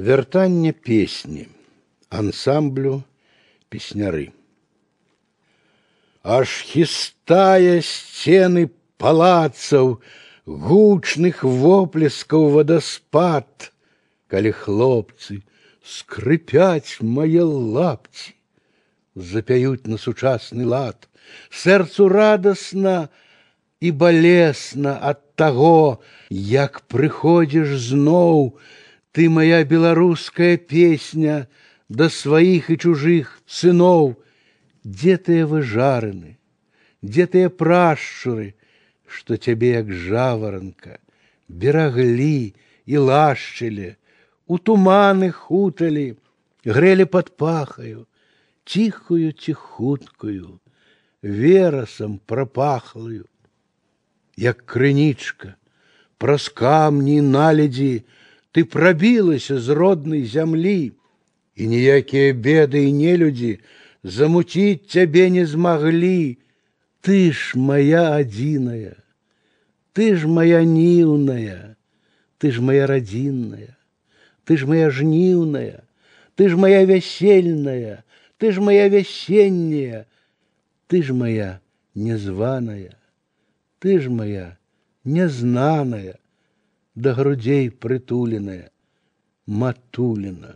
Вяртанне песні ансамблю песняры. Аж хістае сцены палацаў, гучных воплескаў вадаспад, калі хлопцы скрыпяць мае лапці, запяюць на сучасны лад, сэрцу радасна і балесна ад таго, як прыходзіш зноў, ты моя беларуская песня да сваіх і чужых сыноў, дзе тыя выжараны, дзе тыя прашчуры, што цябе як жаваранка бераглі і лашчылі, у туманы хуталі, грэлі пад пахаю, ціхую ціхуткую, верасам прапахлую, як крынічка, праз камні наледзі ты прабілася з роднай зямлі, і ніякія беды і нелюдзі замуціць цябе не змаглі, ты ж моя адзіная, ты ж моя ніўная, ты ж моя радзінная, ты ж моя жніўная, ты ж моя вясельная, ты ж моя вясенняя, ты ж моя незваная, ты ж моя незнаная, да грудзей прытуленая, матуліна.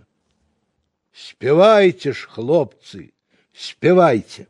Спявайце ж, хлопцы, спявайце.